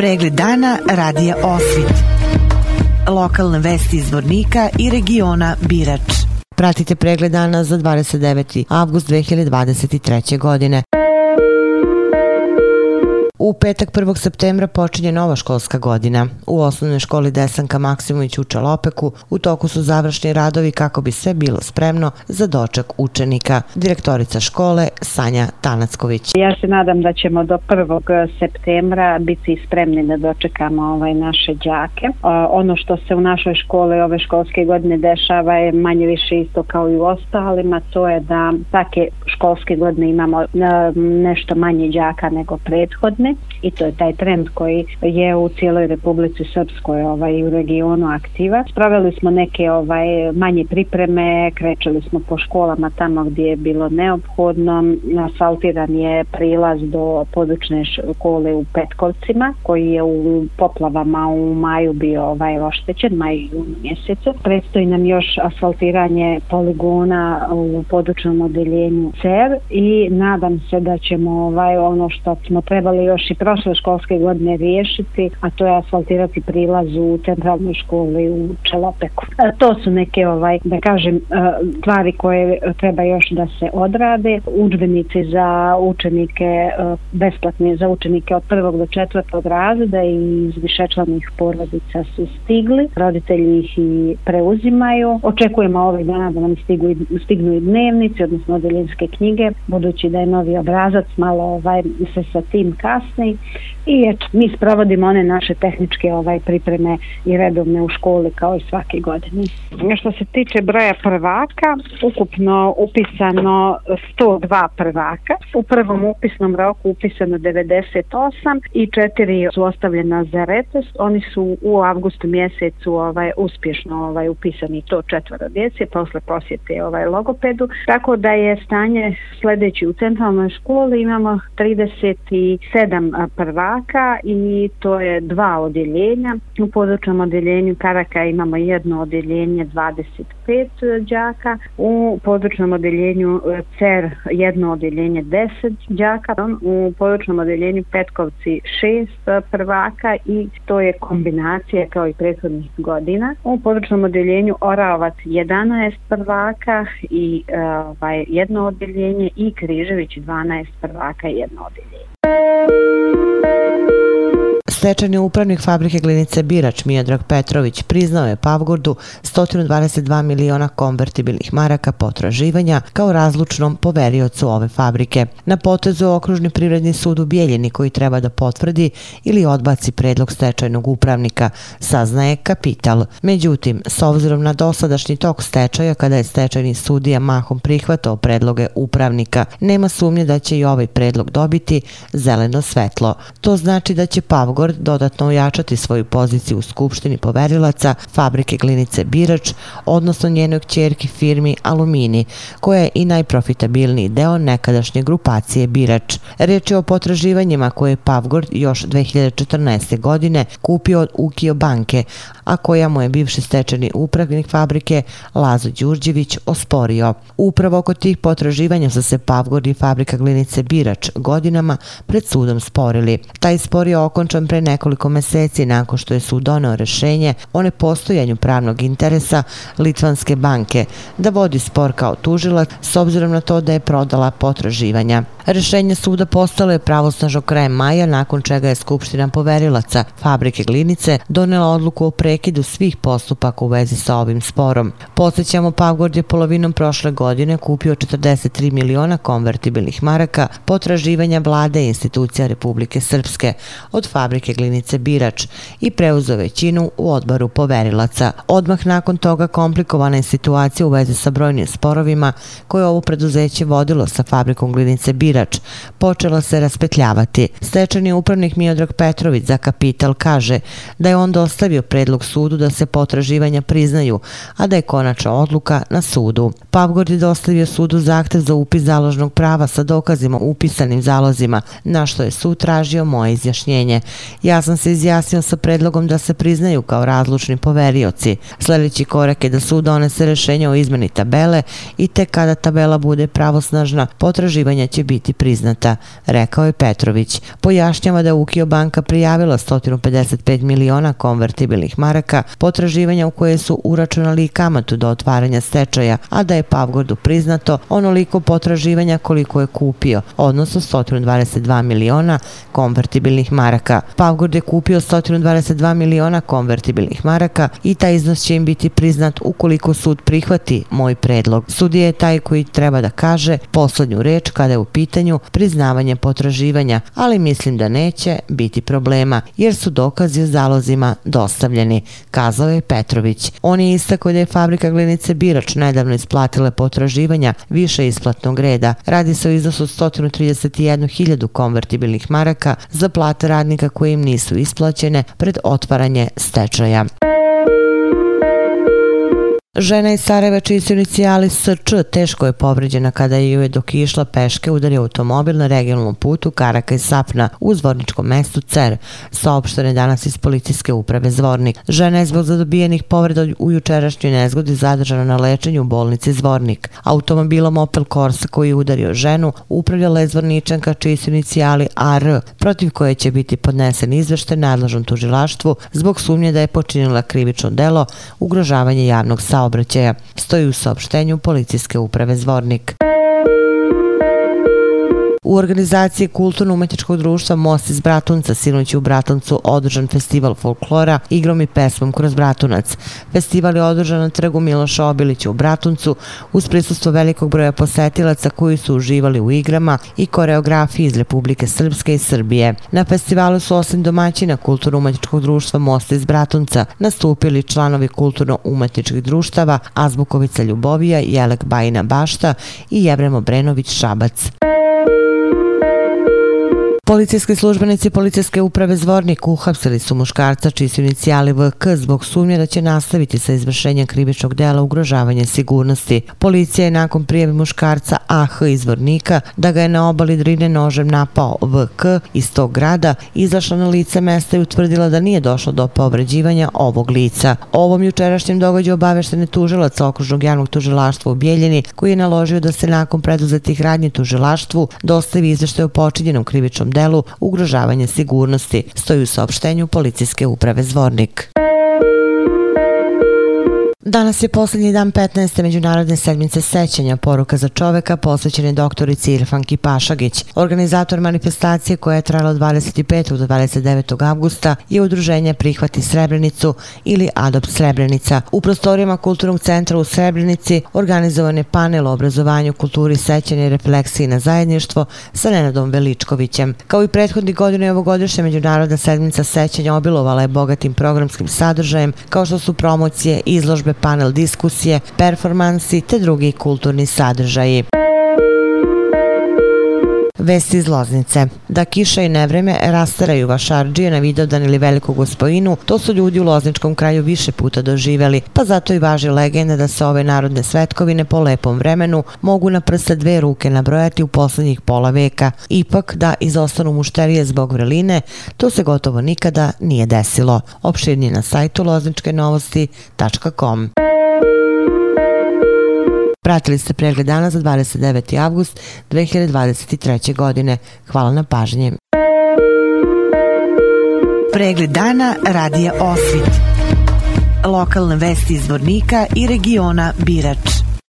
Pregled dana radija Osvit. Lokalne vesti iz Vornika i regiona Birač. Pratite pregled dana za 29. avgust 2023. godine. U petak 1. septembra počinje nova školska godina. U osnovnoj školi Desanka Maksimović u Čalopeku u toku su završni radovi kako bi sve bilo spremno za doček učenika. Direktorica škole Sanja Tanacković. Ja se nadam da ćemo do 1. septembra biti spremni da dočekamo ovaj naše đake. Ono što se u našoj škole ove školske godine dešava je manje više isto kao i u ostalima. To je da svake školske godine imamo nešto manje đaka nego prethodne pandemic i to je taj trend koji je u cijeloj Republici Srpskoj ovaj, u regionu aktiva. Spravili smo neke ovaj manje pripreme, krećali smo po školama tamo gdje je bilo neophodno. Asfaltiran je prilaz do podučne škole u Petkovcima koji je u poplavama u maju bio ovaj oštećen, maj i jun mjesecu. Predstoji nam još asfaltiranje poligona u podučnom odeljenju CER i nadam se da ćemo ovaj ono što smo trebali još još i prošle školske godine riješiti, a to je asfaltirati prilaz u centralnoj školi u Čelopeku. E, to su neke, ovaj, da kažem, e, stvari koje treba još da se odrade. Učbenici za učenike, e, besplatni za učenike od prvog do četvrtog razreda i iz višečlanih porodica su stigli. Roditelji ih i preuzimaju. Očekujemo ovih dana da nam stigu, stignu i dnevnici, odnosno odeljenske knjige, budući da je novi obrazac malo ovaj, se sa tim kasni i eto, mi sprovodimo one naše tehničke ovaj pripreme i redovne u školi kao i svake godine. Što se tiče broja prvaka, ukupno upisano 102 prvaka. U prvom upisnom roku upisano 98 i četiri su ostavljena za retest. Oni su u avgustu mjesecu ovaj uspješno ovaj upisani to četvoro djece posle posjete ovaj logopedu. Tako da je stanje sljedeći u centralnoj školi imamo 37 prvaka i to je dva odjeljenja. U područnom odjeljenju Karaka imamo jedno odjeljenje 25 đaka, u područnom odjeljenju e, CER jedno odjeljenje 10 đaka, u područnom odjeljenju Petkovci šest e, prvaka i to je kombinacija kao i prethodnih godina. U područnom odjeljenju Oravac 11 prvaka i e, ovaj, jedno odjeljenje i Križević 12 prvaka i jedno odjeljenje. Stečajni upravnik fabrike glinice Birač Mijedrag Petrović priznao je Pavgordu 122 miliona konvertibilnih maraka potraživanja kao razlučnom poveriocu ove fabrike. Na potezu okružni privredni sud u Bijeljini koji treba da potvrdi ili odbaci predlog stečajnog upravnika, saznaje kapital. Međutim, s obzirom na dosadašnji tok stečaja kada je stečajni sudija mahom prihvatao predloge upravnika, nema sumnje da će i ovaj predlog dobiti zeleno svetlo. To znači da će Pavgord Beograd dodatno ojačati svoju poziciju u Skupštini poverilaca fabrike Glinice Birač, odnosno njenoj kćerki firmi Alumini, koja je i najprofitabilniji deo nekadašnje grupacije Birač. Reč je o potraživanjima koje je Pavgord još 2014. godine kupio od Ukio banke, a koja mu je bivši stečeni upravnik fabrike Lazo Đurđević osporio. Upravo oko tih potraživanja su se Pavgord i fabrika Glinice Birač godinama pred sudom sporili. Taj spor je okončan pre nekoliko meseci nakon što je sud donao rešenje o nepostojanju pravnog interesa Litvanske banke da vodi spor kao tužilac s obzirom na to da je prodala potraživanja. Rešenje suda postalo je pravosnažno krajem maja nakon čega je Skupština poverilaca fabrike Glinice donela odluku o prekidu svih postupaka u vezi sa ovim sporom. Podsećamo, Pavgord je polovinom prošle godine kupio 43 miliona konvertibilnih maraka potraživanja vlade i institucija Republike Srpske od fabrike Glinice Birač i preuzeo većinu u odboru poverilaca. Odmah nakon toga komplikovana je situacija u vezi sa brojnim sporovima koje ovo preduzeće vodilo sa fabrikom Glinice Birač birač počela se raspetljavati. Stečani upravnik Miodrag Petrović za kapital kaže da je on dostavio predlog sudu da se potraživanja priznaju, a da je konačna odluka na sudu. Pavgord je dostavio sudu zahtev za upis založnog prava sa dokazima upisanim zalozima, na što je sud tražio moje izjašnjenje. Ja sam se izjasnio sa predlogom da se priznaju kao razlučni poverioci. Sljedeći korak je da sud donese rešenje o izmeni tabele i te kada tabela bude pravosnažna, potraživanja će biti biti priznata, rekao je Petrović. Pojašnjava da Ukio banka prijavila 155 miliona konvertibilnih maraka, potraživanja u koje su uračunali i kamatu do otvaranja stečaja, a da je Pavgordu priznato onoliko potraživanja koliko je kupio, odnosno 122 miliona konvertibilnih maraka. Pavgord je kupio 122 miliona konvertibilnih maraka i taj iznos će im biti priznat ukoliko sud prihvati moj predlog. Sudija je taj koji treba da kaže poslednju reč kada je u pitanju priznavanje potraživanja, ali mislim da neće biti problema jer su dokazi o zalozima dostavljeni, kazao je Petrović. On je istako da je fabrika glinice Birač nedavno isplatila potraživanja više isplatnog reda. Radi se o iznosu 131.000 konvertibilnih maraka za plate radnika koje im nisu isplaćene pred otvaranje stečaja. Žena iz Sarajeva čiji su inicijali SČ teško je povređena kada je joj dok je išla peške udario automobil na regionalnom putu Karaka i Sapna u zvorničkom mestu Cer, saopštene danas iz policijske uprave Zvornik. Žena je zbog zadobijenih povreda u jučerašnjoj nezgodi zadržana na lečenju u bolnici Zvornik. Automobilom Opel Corsa koji je udario ženu upravljala je zvorničanka čiji su inicijali AR, protiv koje će biti podnesen izvešte nadležnom tužilaštvu zbog sumnje da je počinila krivično delo ugrožavanje javnog saobraćaja saobraćaja, stoji u saopštenju policijske uprave Zvornik. U organizaciji Kulturno-umetničkog društva Most iz Bratunca sinoć u Bratuncu održan festival folklora igrom i pesmom kroz Bratunac. Festival je održan na trgu Miloša Obilića u Bratuncu uz prisustvo velikog broja posetilaca koji su uživali u igrama i koreografiji iz Republike Srpske i Srbije. Na festivalu su osim domaćina Kulturno-umetničkog društva Most iz Bratunca nastupili članovi Kulturno-umetničkih društava Azbukovica Ljubovija, Jelek Bajina Bašta i Jevremo Brenović Šabac. Policijski službenici policijske uprave Zvornik uhapsili su muškarca čiji su inicijali VK zbog sumnje da će nastaviti sa izvršenjem krivičnog dela ugrožavanja sigurnosti. Policija je nakon prijeve muškarca AH iz Zvornika da ga je na obali Drine nožem napao VK iz tog grada, izašla na lice mesta i utvrdila da nije došlo do povređivanja ovog lica. Ovom jučerašnjem događaju obaveštene tužilac okružnog javnog tužilaštva u Bijeljini koji je naložio da se nakon preduzetih radnje tužilaštvu dostavi izveštaj o počinjenom krivičnom delu delu ugrožavanje sigurnosti, stoji u saopštenju policijske uprave Zvornik. Danas je posljednji dan 15. međunarodne sedmice sećanja poruka za čoveka posvećene doktorici Irfanki Pašagić. Organizator manifestacije koja je trajala od 25. do 29. augusta je udruženje Prihvati Srebrenicu ili Adopt Srebrenica. U prostorijama Kulturnog centra u Srebrenici organizovan je panel o obrazovanju, kulturi, sećanja i refleksiji na zajedništvo sa Nenadom Veličkovićem. Kao i prethodni godine ovogodišnja međunarodna sedmica sećanja obilovala je bogatim programskim sadržajem kao što su promocije, izložbe, panel diskusije, performansi te drugi kulturni sadržaji. Vesti iz Loznice. Da kiša i nevreme rastaraju vašarđije na Vidovdan ili Veliku gospojinu, to su ljudi u Lozničkom kraju više puta doživjeli, pa zato i važi legenda da se ove narodne svetkovine po lepom vremenu mogu na prste dve ruke nabrojati u poslednjih pola veka. Ipak da izostanu mušterije zbog vreline, to se gotovo nikada nije desilo. Opširnije na sajtu lozničkenovosti.com. Pratili ste pregled dana za 29. avgust 2023. godine. Hvala na pažnje. Pregled dana radija Osvit. Lokalne vesti iz Vornika i regiona Birač.